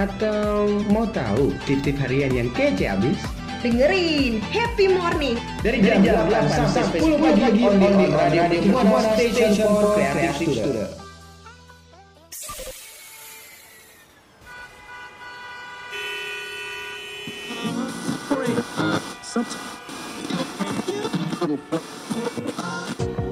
Atau mau tahu tip-tip harian yang kece abis? Dengerin Happy Morning Dari jam 8 sampai 10 pagi on the Radio Buana Station for Creative Student. Rekan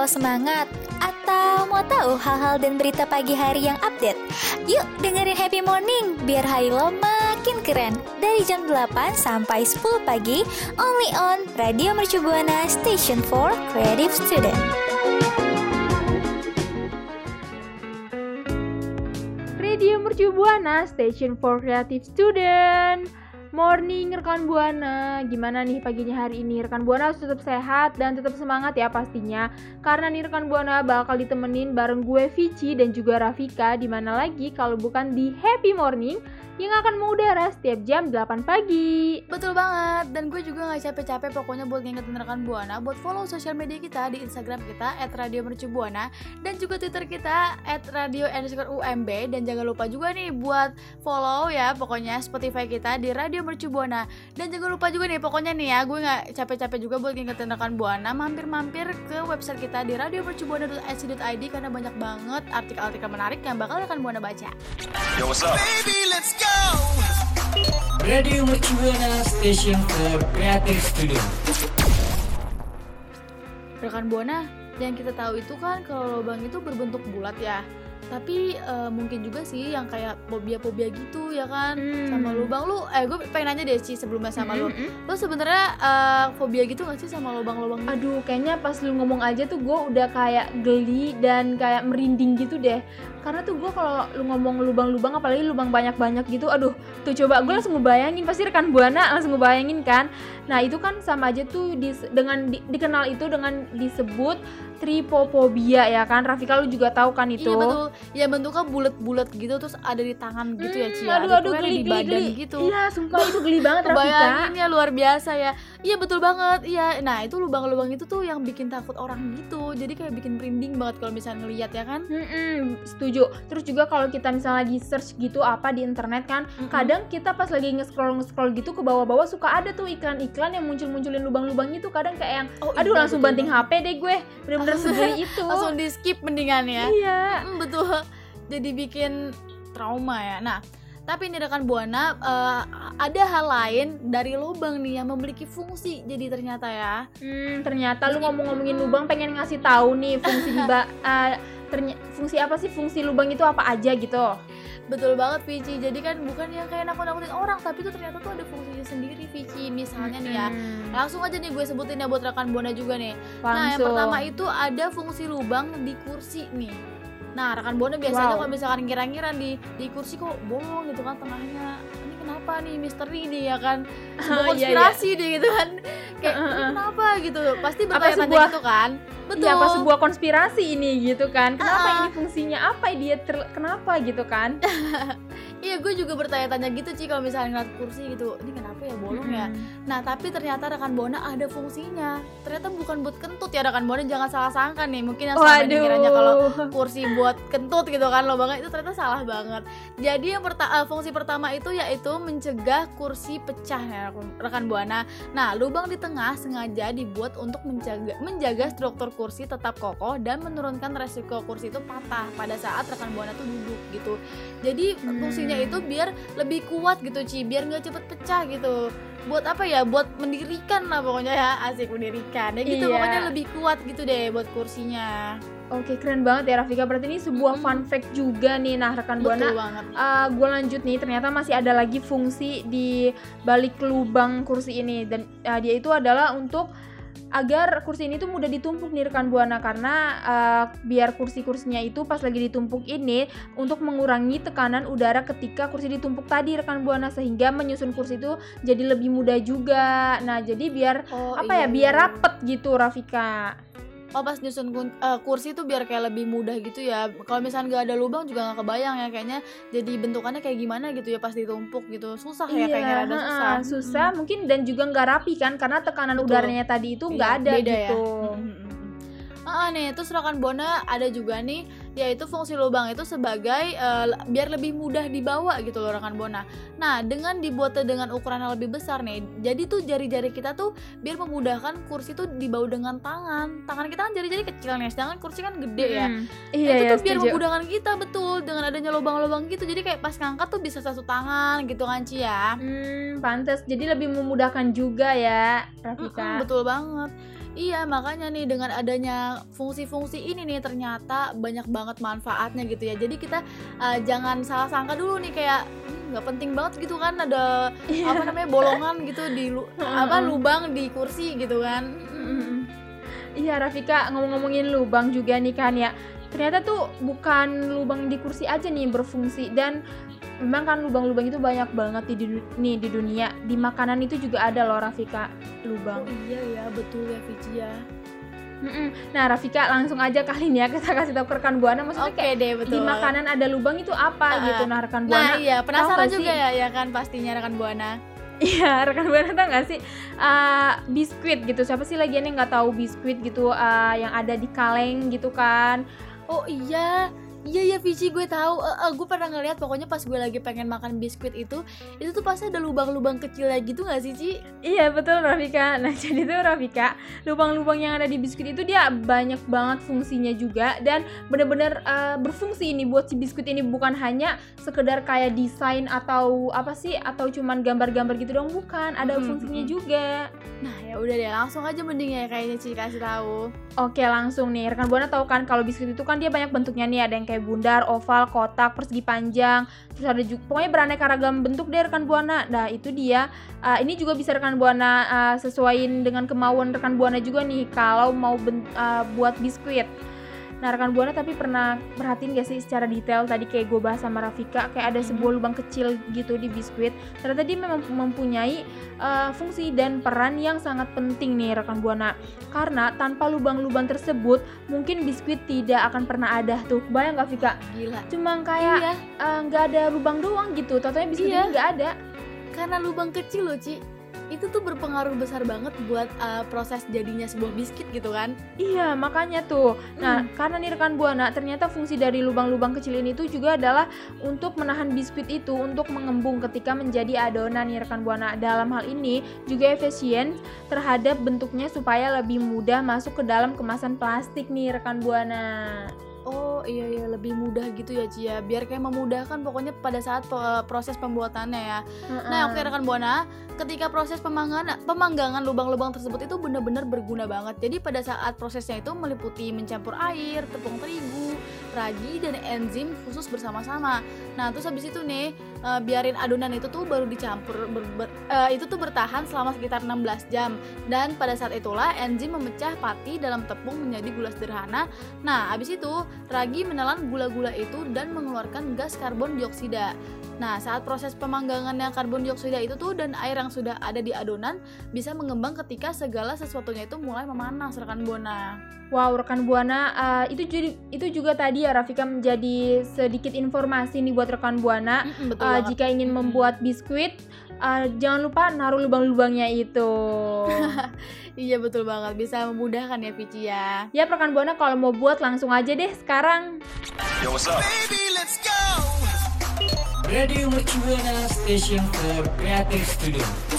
lo semangat? Atau mau tahu hal-hal dan berita pagi hari yang update? Yuk dengerin Happy Morning biar hari lo makin keren. Dari jam 8 sampai 10 pagi, only on Radio Mercu Buana Station for Creative Student. Radio Mercu Buana, Station for Creative Student. Morning rekan Buana, gimana nih paginya hari ini? Rekan Buana harus tetap sehat dan tetap semangat ya pastinya. Karena nih rekan Buana bakal ditemenin bareng gue Vici dan juga Rafika di mana lagi kalau bukan di Happy Morning yang akan mengudara setiap jam 8 pagi. Betul banget, dan gue juga gak capek-capek pokoknya buat ngingetin rekan Buana buat follow sosial media kita di Instagram kita @radiomercubuana dan juga Twitter kita @radio_umb dan jangan lupa juga nih buat follow ya pokoknya Spotify kita di Radio Mercu Buana dan jangan lupa juga nih pokoknya nih ya gue nggak capek-capek juga buat ngingetin rekan Buana mampir-mampir ke website kita di radiomercubuana.ac.id karena banyak banget artikel-artikel menarik yang bakal rekan Buana baca. Baby, let's go Radio Mercu Station for Creative Studio. rekan buana yang kita tahu itu kan kalau lubang itu berbentuk bulat ya tapi eh, mungkin juga sih yang kayak fobia-fobia gitu ya kan Hmm. sama lubang lu eh gue pengen nanya deh sih sebelumnya sama lu Mm-mm. lu sebenarnya eh, fobia gitu gak sih sama lubang-lubang gitu? Aduh, kayaknya pas lu ngomong aja tuh gue udah kayak geli dan kayak merinding gitu deh. Karena tuh gue kalau lu ngomong lubang-lubang, apalagi lubang banyak-banyak gitu, aduh, tuh coba gue langsung ngebayangin pasti rekan buana langsung ngebayangin kan. Nah itu kan sama aja tuh dis- dengan di- dikenal itu dengan disebut tripofobia ya kan. Rafika lu juga tahu kan itu. Iya betul, ya bentuknya bulat-bulat gitu terus ada di tangan gitu ya Hmm, Cia. aduh, aduh, geli, di geli, badan geli. gitu. Iya, sumpah itu geli banget Rafika. Bayangin ya luar biasa ya. Iya betul banget. Iya. Nah, itu lubang-lubang itu tuh yang bikin takut orang gitu. Jadi kayak bikin merinding banget kalau misalnya ngelihat ya kan. Mm-mm, setuju. Terus juga kalau kita misalnya lagi search gitu apa di internet kan, Mm-mm. kadang kita pas lagi nge-scroll nge-scroll gitu ke bawah-bawah suka ada tuh iklan-iklan yang muncul-munculin lubang-lubang itu kadang kayak yang Oh, aduh iya, langsung betul banting. HP deh gue. Bener-bener segeli itu. Langsung di skip mendingan ya. Iya. Mm, betul. Jadi bikin trauma ya. Nah, tapi ini rekan buana eh, ada hal lain dari lubang nih yang memiliki fungsi. Jadi ternyata ya. Hmm, ternyata lu ngomong-ngomongin lubang pengen ngasih tahu nih fungsi di ba- eh, terny- fungsi apa sih fungsi lubang itu apa aja gitu. Betul banget Vici. Jadi kan bukan yang kayak nakut-nakutin orang, tapi itu ternyata tuh ada fungsinya sendiri Vici. Misalnya nih ya. Langsung aja nih gue sebutin ya buat rekan buana juga nih. Nah, yang langsung. pertama itu ada fungsi lubang di kursi nih. Nah, rekan Buana biasanya Wow. kalau misalkan ngira-ngira di di kursi kok bolong gitu kan tengahnya. Ini kenapa nih misteri nih ya kan? Sebuah Oh, iya, konspirasi deh gitu kan. Kayak ini kenapa gitu. Pasti bertanya-tanya sebuah- gitu kan. Betul. Iya, apa sebuah konspirasi ini gitu kan? Kenapa Ah. ini fungsinya apa dia ter- kenapa gitu kan? Iya, gue juga bertanya-tanya gitu sih kalau misalnya ngeliat kursi gitu. Ini kenapa ya bolong ya? Nah, tapi ternyata rekan Buana ada fungsinya. Ternyata bukan buat kentut ya rekan Buana jangan salah sangka nih. Mungkin yang selama ini kiranya kalau kursi buat kentut gitu kan lo banget itu ternyata salah banget jadi yang perta- eh, fungsi pertama itu yaitu mencegah kursi pecah ya rekan- buana nah lubang di tengah sengaja dibuat untuk menjaga menjaga struktur kursi tetap kokoh dan menurunkan resiko kursi itu patah pada saat rekan buana tuh duduk gitu jadi Hmm. fungsinya fungsinya itu biar lebih kuat gitu Ci. Biar nggak cepet pecah gitu. Buat apa ya? Buat mendirikan lah pokoknya ya. Asik mendirikan. Ya gitu Iya. pokoknya lebih kuat gitu deh buat kursinya. Oke, keren banget ya Rafika. Berarti ini sebuah fun fact juga nih. Nah, rekan Buana, banget. Gue lanjut nih. Ternyata masih ada lagi fungsi di balik lubang kursi ini. Dan uh, dia itu adalah untuk agar kursi ini tuh mudah ditumpuk nih rekan buana karena uh, biar kursi-kursinya itu pas lagi ditumpuk ini untuk mengurangi tekanan udara ketika kursi ditumpuk tadi rekan buana sehingga menyusun kursi itu jadi lebih mudah juga. Nah jadi biar oh, apa iya, ya biar iya. rapet gitu Rafika. Oh pas nyusun eh, kursi tuh biar kayak lebih mudah gitu ya. Kalau misalnya nggak ada lubang juga nggak kebayang ya kayaknya. Jadi bentukannya kayak gimana gitu ya pas ditumpuk gitu. Susah ya kayaknya rada ha-ha, susah. susah mungkin dan juga nggak rapi kan karena tekanan Betul. udaranya tadi itu nggak Iya, ada beda gitu. ya. Mm, mm, mm. Ah, nih, terus rekan Bona ada juga nih, yaitu fungsi lubang itu sebagai l- biar lebih mudah dibawa gitu loh rekan Bona. Nah, dengan dibuatnya dengan ukuran yang lebih besar nih, jadi tuh jari-jari kita tuh biar memudahkan kursi tuh dibawa dengan tangan. Tangan kita kan jari-jari kecil nih, sedangkan kursi kan gede ya. Mm. Nah, Iya itu ya, tuh biar setuju. memudahkan kita betul dengan adanya lubang-lubang gitu. Jadi kayak pas ngangkat tuh bisa satu tangan gitu kan Ci ya. Hmm, pantas. Jadi lebih memudahkan juga ya, Rafika. betul banget. Iya makanya nih dengan adanya fungsi-fungsi ini nih ternyata banyak banget manfaatnya gitu ya. Jadi kita uh, jangan salah sangka dulu nih kayak "Hmm, nggak penting banget gitu kan ada apa namanya bolongan gitu di lu- apa lubang di kursi gitu kan. Iya, Rafika ngomong-ngomongin lubang juga nih kan ya. Ternyata tuh bukan lubang di kursi aja nih berfungsi dan memang kan lubang-lubang itu banyak banget di nih di dunia. Di makanan itu juga ada loh Rafika lubang. Oh iya ya betul ya Vici ya. Mm-mm. Nah, Rafika langsung aja kali ini ya kita kasih tahu ke rekan Buana maksudnya Oke kayak deh betul. di makanan ada lubang itu apa Ah, gitu. ah. Nah, rekan Nah Buana iya penasaran juga sih? ya ya kan pastinya rekan buana. Iya, rekan buana tau gak sih uh, biskuit gitu? Siapa sih lagian yang nggak tahu biskuit gitu uh, yang ada di kaleng gitu kan? Oh iya, iya ya Vici gue tahu. Eh, eh, gue pernah ngeliat pokoknya pas gue lagi pengen makan biskuit itu, itu tuh pasti ada lubang-lubang kecilnya gitu nggak sih Ci? Iya betul Rafika. Nah jadi tuh Rafika, lubang-lubang yang ada di biskuit itu dia banyak banget fungsinya juga dan bener-bener uh, berfungsi ini buat si biskuit ini bukan hanya sekedar kayak desain atau apa sih atau cuman gambar-gambar gitu dong bukan, ada Mm-mm, fungsinya mm-mm. juga. Nah ya udah deh langsung aja mending ya kayaknya Ci kasih tahu. Oke langsung nih rekan buana tahu kan kalau biskuit itu kan dia banyak bentuknya nih ada yang kayak bundar, oval, kotak, persegi panjang, terus ada juga pokoknya beraneka ragam bentuk deh rekan buana. Nah itu dia Uh, ini juga bisa rekan buana uh, sesuaiin dengan kemauan rekan buana juga nih kalau mau uh, buat biskuit. Nah rekan buana tapi pernah perhatiin gak sih secara detail tadi kayak gue bahas sama Rafika kayak ada sebuah lubang kecil gitu di biskuit. Ternyata dia memang mempunyai uh, fungsi dan peran yang sangat penting nih rekan buana. Karena tanpa lubang-lubang tersebut mungkin biskuit tidak akan pernah ada tuh. Bayang gak Vika? Gila. Cuma kayak Iya, uh, nggak ada lubang doang gitu. Totalnya biskuit Iya. ini nggak ada. karena lubang kecil loh Ci. Itu tuh berpengaruh besar banget buat uh, proses jadinya sebuah biskuit gitu kan. Iya, makanya tuh. Nah, karena nih rekan Buana, ternyata fungsi dari lubang-lubang kecil ini tuh juga adalah untuk menahan biskuit itu untuk mengembung ketika menjadi adonan nih rekan Buana. Dalam hal ini juga efisien terhadap bentuknya supaya lebih mudah masuk ke dalam kemasan plastik nih rekan Buana. Oh iya iya lebih mudah gitu ya Ci ya. Biar kayak memudahkan pokoknya pada saat pe- proses pembuatannya ya. Nah, oke rekan Buana, ketika proses pemanggangan pemanggangan lubang-lubang tersebut itu benar-benar berguna banget. Jadi pada saat prosesnya itu meliputi mencampur air, tepung terigu, ragi dan enzim khusus bersama-sama. Nah, terus habis itu nih eh, biarin adonan itu tuh baru dicampur ber- ber- eh, itu tuh bertahan selama sekitar 16 jam. Dan pada saat itulah enzim memecah pati dalam tepung menjadi gula sederhana. Nah, habis itu ragi menelan gula-gula itu dan mengeluarkan gas karbon dioksida. Nah, saat proses pemanggangannya karbon dioksida itu tuh dan air yang sudah ada di adonan bisa mengembang ketika segala sesuatunya itu mulai memanas rekan Buana. Wow, rekan Buana, uh, itu jadi itu juga tadi ya Rafika menjadi sedikit informasi nih buat rekan Buana. Betul Uh, jika ingin membuat biskuit, uh, jangan lupa naruh lubang-lubangnya itu. Iya betul banget, bisa memudahkan ya Vici ya. ya rekan Buana kalau mau buat langsung aja deh sekarang. Baby, let's go. Radio Mercubuana Station for Creative Studio.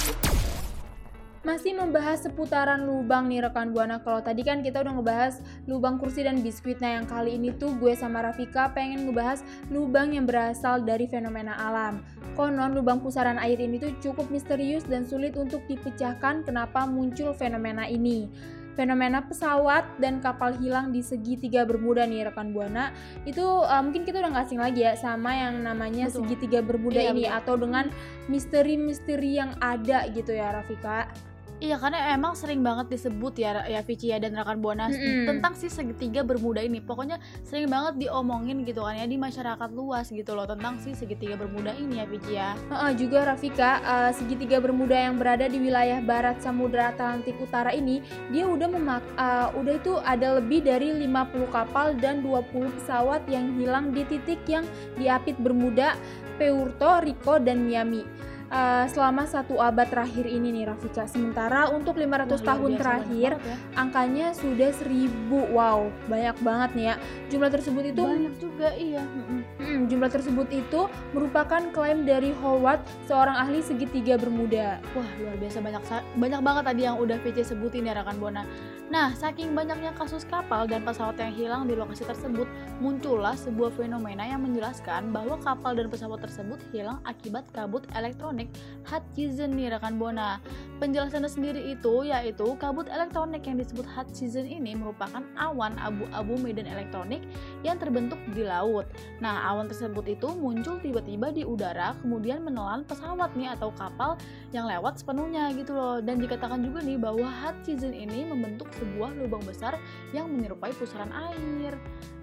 Masih membahas seputaran lubang nih rekan buana. Kalau tadi kan kita udah ngebahas lubang kursi dan biskuit. Nah, yang kali ini tuh gue sama Rafika pengen ngebahas lubang yang berasal dari fenomena alam. Konon lubang pusaran air ini tuh cukup misterius dan sulit untuk dipecahkan kenapa muncul fenomena ini. Fenomena pesawat dan kapal hilang di segitiga Bermuda nih rekan buana itu uh, mungkin kita udah nggak asing lagi ya sama yang namanya Betul. segitiga Bermuda Iya, ini betul. atau dengan misteri-misteri yang ada gitu ya Rafika. Iya karena emang sering banget disebut ya ya Vici ya dan rekan Buana Mm-mm. tentang si segitiga bermuda ini. Pokoknya sering banget diomongin gitu kan ya di masyarakat luas gitu loh tentang si segitiga bermuda ini ya Vici ya. Heeh, juga Rafika, eh, segitiga Bermuda yang berada di wilayah barat Samudra Atlantik Utara ini, dia udah memak eh, udah itu ada lebih dari 50 kapal dan 20 pesawat yang hilang di titik yang diapit Bermuda, Puerto Rico dan Miami. Eh, selama satu abad terakhir ini nih Rafika. Sementara untuk 500 Wah, tahun terakhir ya. angkanya sudah 1000. Wow, banyak banget nih ya. Jumlah tersebut itu banyak juga iya. Jumlah tersebut itu merupakan klaim dari Howard, seorang ahli segitiga Bermuda. Wah luar biasa banyak banyak banget tadi yang udah VC sebutin ya rekan Buana. Nah saking banyaknya kasus kapal dan pesawat yang hilang di lokasi tersebut, muncullah sebuah fenomena yang menjelaskan bahwa kapal dan pesawat tersebut hilang akibat kabut elektronik Hutchison nih rekan Buana. Penjelasannya sendiri itu yaitu kabut elektronik yang disebut Hutchison ini merupakan awan abu-abu medan elektronik yang terbentuk di laut. Nah, awan tersebut itu muncul tiba-tiba di udara, kemudian menelan pesawat nih atau kapal yang lewat sepenuhnya gitu loh. Dan dikatakan juga nih bahwa Hutchison ini membentuk sebuah lubang besar yang menyerupai pusaran air.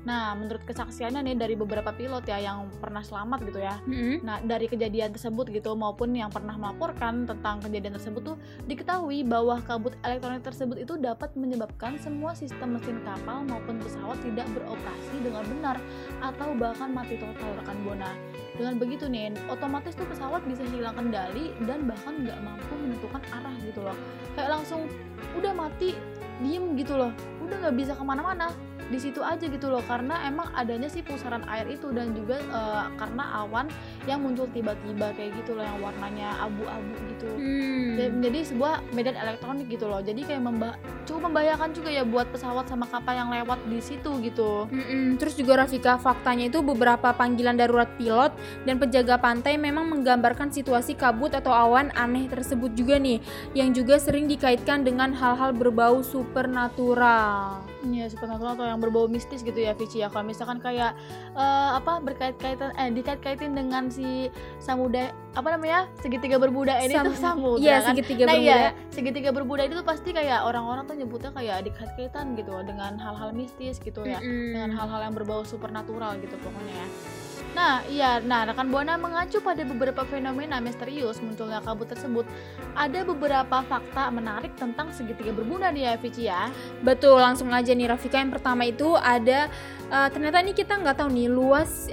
Nah, menurut kesaksiannya nih dari beberapa pilot ya yang pernah selamat gitu ya. Nah, dari kejadian tersebut gitu maupun yang pernah melaporkan tentang kejadian tersebut tuh diketahui bahwa kabut elektronik tersebut itu dapat menyebabkan semua sistem mesin kapal maupun pesawat tidak beroperasi dengan benar atau bahkan mati total rekan Bona. Dengan begitu nih, otomatis tuh pesawat bisa hilang kendali dan bahkan nggak mampu menentukan arah gitu loh. Kayak langsung udah mati, diem gitu loh, udah nggak bisa ke mana-mana di situ aja gitu loh karena emang adanya sih pusaran air itu dan juga eh, karena awan yang muncul tiba-tiba kayak gitu loh yang warnanya abu-abu gitu Hmm. Menjadi sebuah medan elektronik gitu loh jadi kayak memba cukup membahayakan juga ya buat pesawat sama kapal yang lewat di situ gitu Mm-mm. Terus juga Rafika, faktanya itu beberapa panggilan darurat pilot dan penjaga pantai memang menggambarkan situasi kabut atau awan aneh tersebut juga nih, yang juga sering dikaitkan dengan hal-hal berbau supernatural. Ya supernatural atau yang berbau mistis gitu ya Vici ya kalau misalkan kayak eh, apa berkait-kaitan eh dikait-kaitin dengan si samudra apa namanya segitiga bermuda ini Sam- tuh samudra Iya, kan segitiga nah iya segitiga bermuda itu tuh pasti kayak orang-orang tuh nyebutnya kayak dikait-kaitan gitu dengan hal-hal mistis gitu ya Mm-mm. dengan hal-hal yang berbau supernatural gitu pokoknya ya. Nah, iya, nah rekan Buana mengacu pada beberapa fenomena misterius munculnya kabut tersebut. Ada beberapa fakta menarik tentang segitiga bermuda nih ya, Vici ya. Betul, langsung aja nih Rafika. Yang pertama itu ada eh, ternyata ini kita nggak tahu nih luas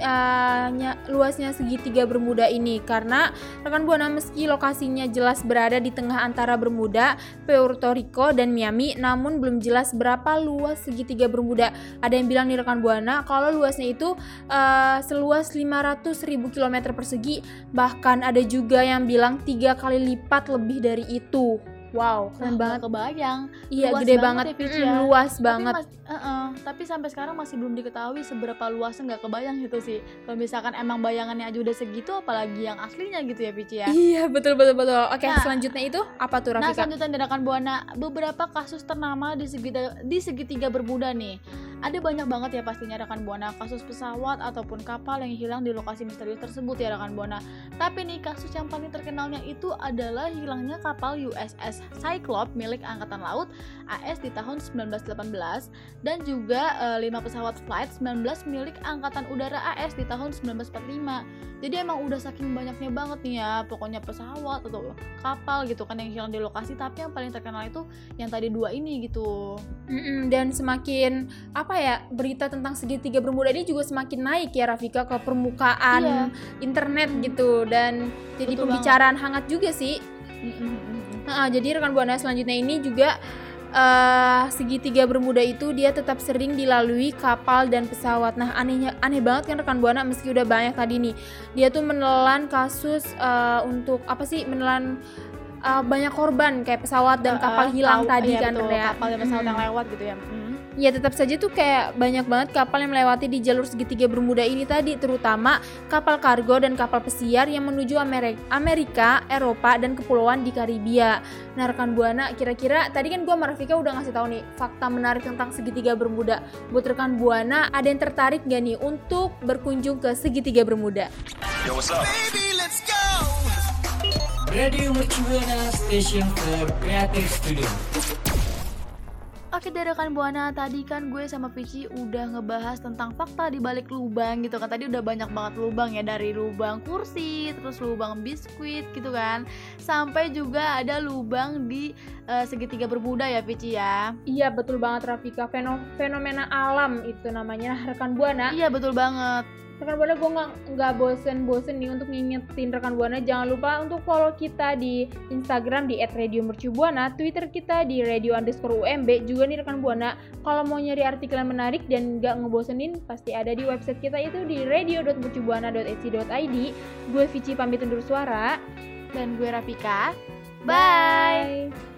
nya- luasnya segitiga Bermuda ini karena rekan buana meski lokasinya jelas berada di tengah antara Bermuda, Puerto Rico dan Miami, namun belum jelas berapa luas segitiga Bermuda. Ada yang bilang nih rekan buana kalau luasnya itu eh, seluas 500.000 km persegi, bahkan ada juga yang bilang tiga kali lipat lebih dari itu. Wow, keren Wah, banget. nggak kebayang. Iya, Luas gede banget banget, ya, Mm, luas Tapi banget. mas- eh-eh, tapi sampai sekarang masih belum diketahui seberapa luasnya nggak kebayang gitu sih. Kalau misalkan emang bayangannya aja udah segitu, apalagi yang aslinya gitu ya, Vici ya. Iya, betul betul betul. Oke, Nah, selanjutnya itu apa tuh Nah, Rafika? selanjutnya dari rekan Buana, beberapa kasus ternama di segitiga, di segitiga bermuda nih. Ada banyak banget ya pastinya rekan Buana kasus pesawat ataupun kapal yang hilang di lokasi misterius tersebut ya rekan Buana. Tapi nih kasus yang paling terkenalnya itu adalah hilangnya kapal USS Cyclops milik Angkatan Laut AS di tahun 1918 dan juga 5 pesawat flight 19 milik Angkatan Udara AS di tahun 1945. Jadi emang udah saking banyaknya banget nih ya, pokoknya pesawat atau kapal gitu kan yang hilang di lokasi tapi yang paling terkenal itu yang tadi dua ini gitu Mm-mm, dan semakin apa ya berita tentang segitiga bermuda ini juga semakin naik ya Rafika ke permukaan Iya. internet gitu dan jadi Betul pembicaraan hangat juga sih. Nah, jadi rekan buana selanjutnya ini juga eh, segitiga bermuda itu dia tetap sering dilalui kapal dan pesawat. Nah, anehnya aneh banget kan rekan buana meski udah banyak tadi nih. Dia tuh menelan kasus eh, untuk apa sih menelan uh, banyak korban kayak pesawat dan Uh, kapal uh, hilang tahu- tadi iya, kan betul, ya. kapal dan pesawat yang Mm. lewat gitu ya Mm. Ya tetap saja tuh kayak banyak banget kapal yang melewati di jalur segitiga Bermuda ini tadi terutama kapal kargo dan kapal pesiar yang menuju Amerika, Amerika, Eropa dan kepulauan di Karibia. Nah rekan Buana kira-kira tadi kan gua sama Rafika udah ngasih tahu nih fakta menarik tentang segitiga Bermuda. Buat rekan Buana ada yang tertarik gak nih untuk berkunjung ke segitiga Bermuda? Radio Mercubuana Station for Creative Studio. Oke dari rekan Buana tadi kan gue sama Vici udah ngebahas tentang fakta di balik lubang gitu kan. Tadi udah banyak banget lubang ya dari lubang kursi terus lubang biskuit gitu kan. Sampai juga ada lubang di eh, segitiga bermuda ya Vici ya? Iya betul banget Rafika. Feno- fenomena alam itu namanya rekan Buana. iya betul banget rekan buana gue nggak nggak bosen-bosen nih untuk ngingetin rekan buana jangan lupa untuk follow kita di Instagram di @radiomercubuana, Twitter kita di radio underscore UMB juga nih rekan buana. Kalau mau nyari artikel yang menarik dan nggak ngebosenin pasti ada di website kita itu di radio.mercubuana.ec.id. Gue Vici pamit undur suara. dan gue Rafika bye.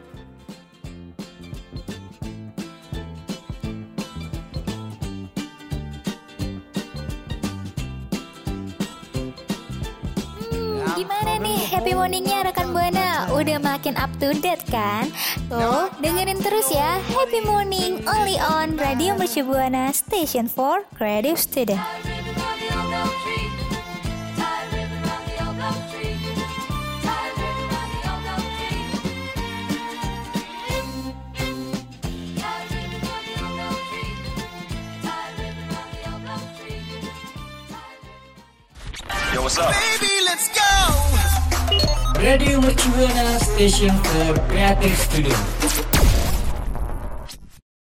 Gimana nih happy morningnya rekan Buana? Udah makin up to date kan? Tuh, dengerin terus ya Happy Morning only on Radio Mercu Buana Station for Creative Student. Radio Mercubuana Station for Creative Studio.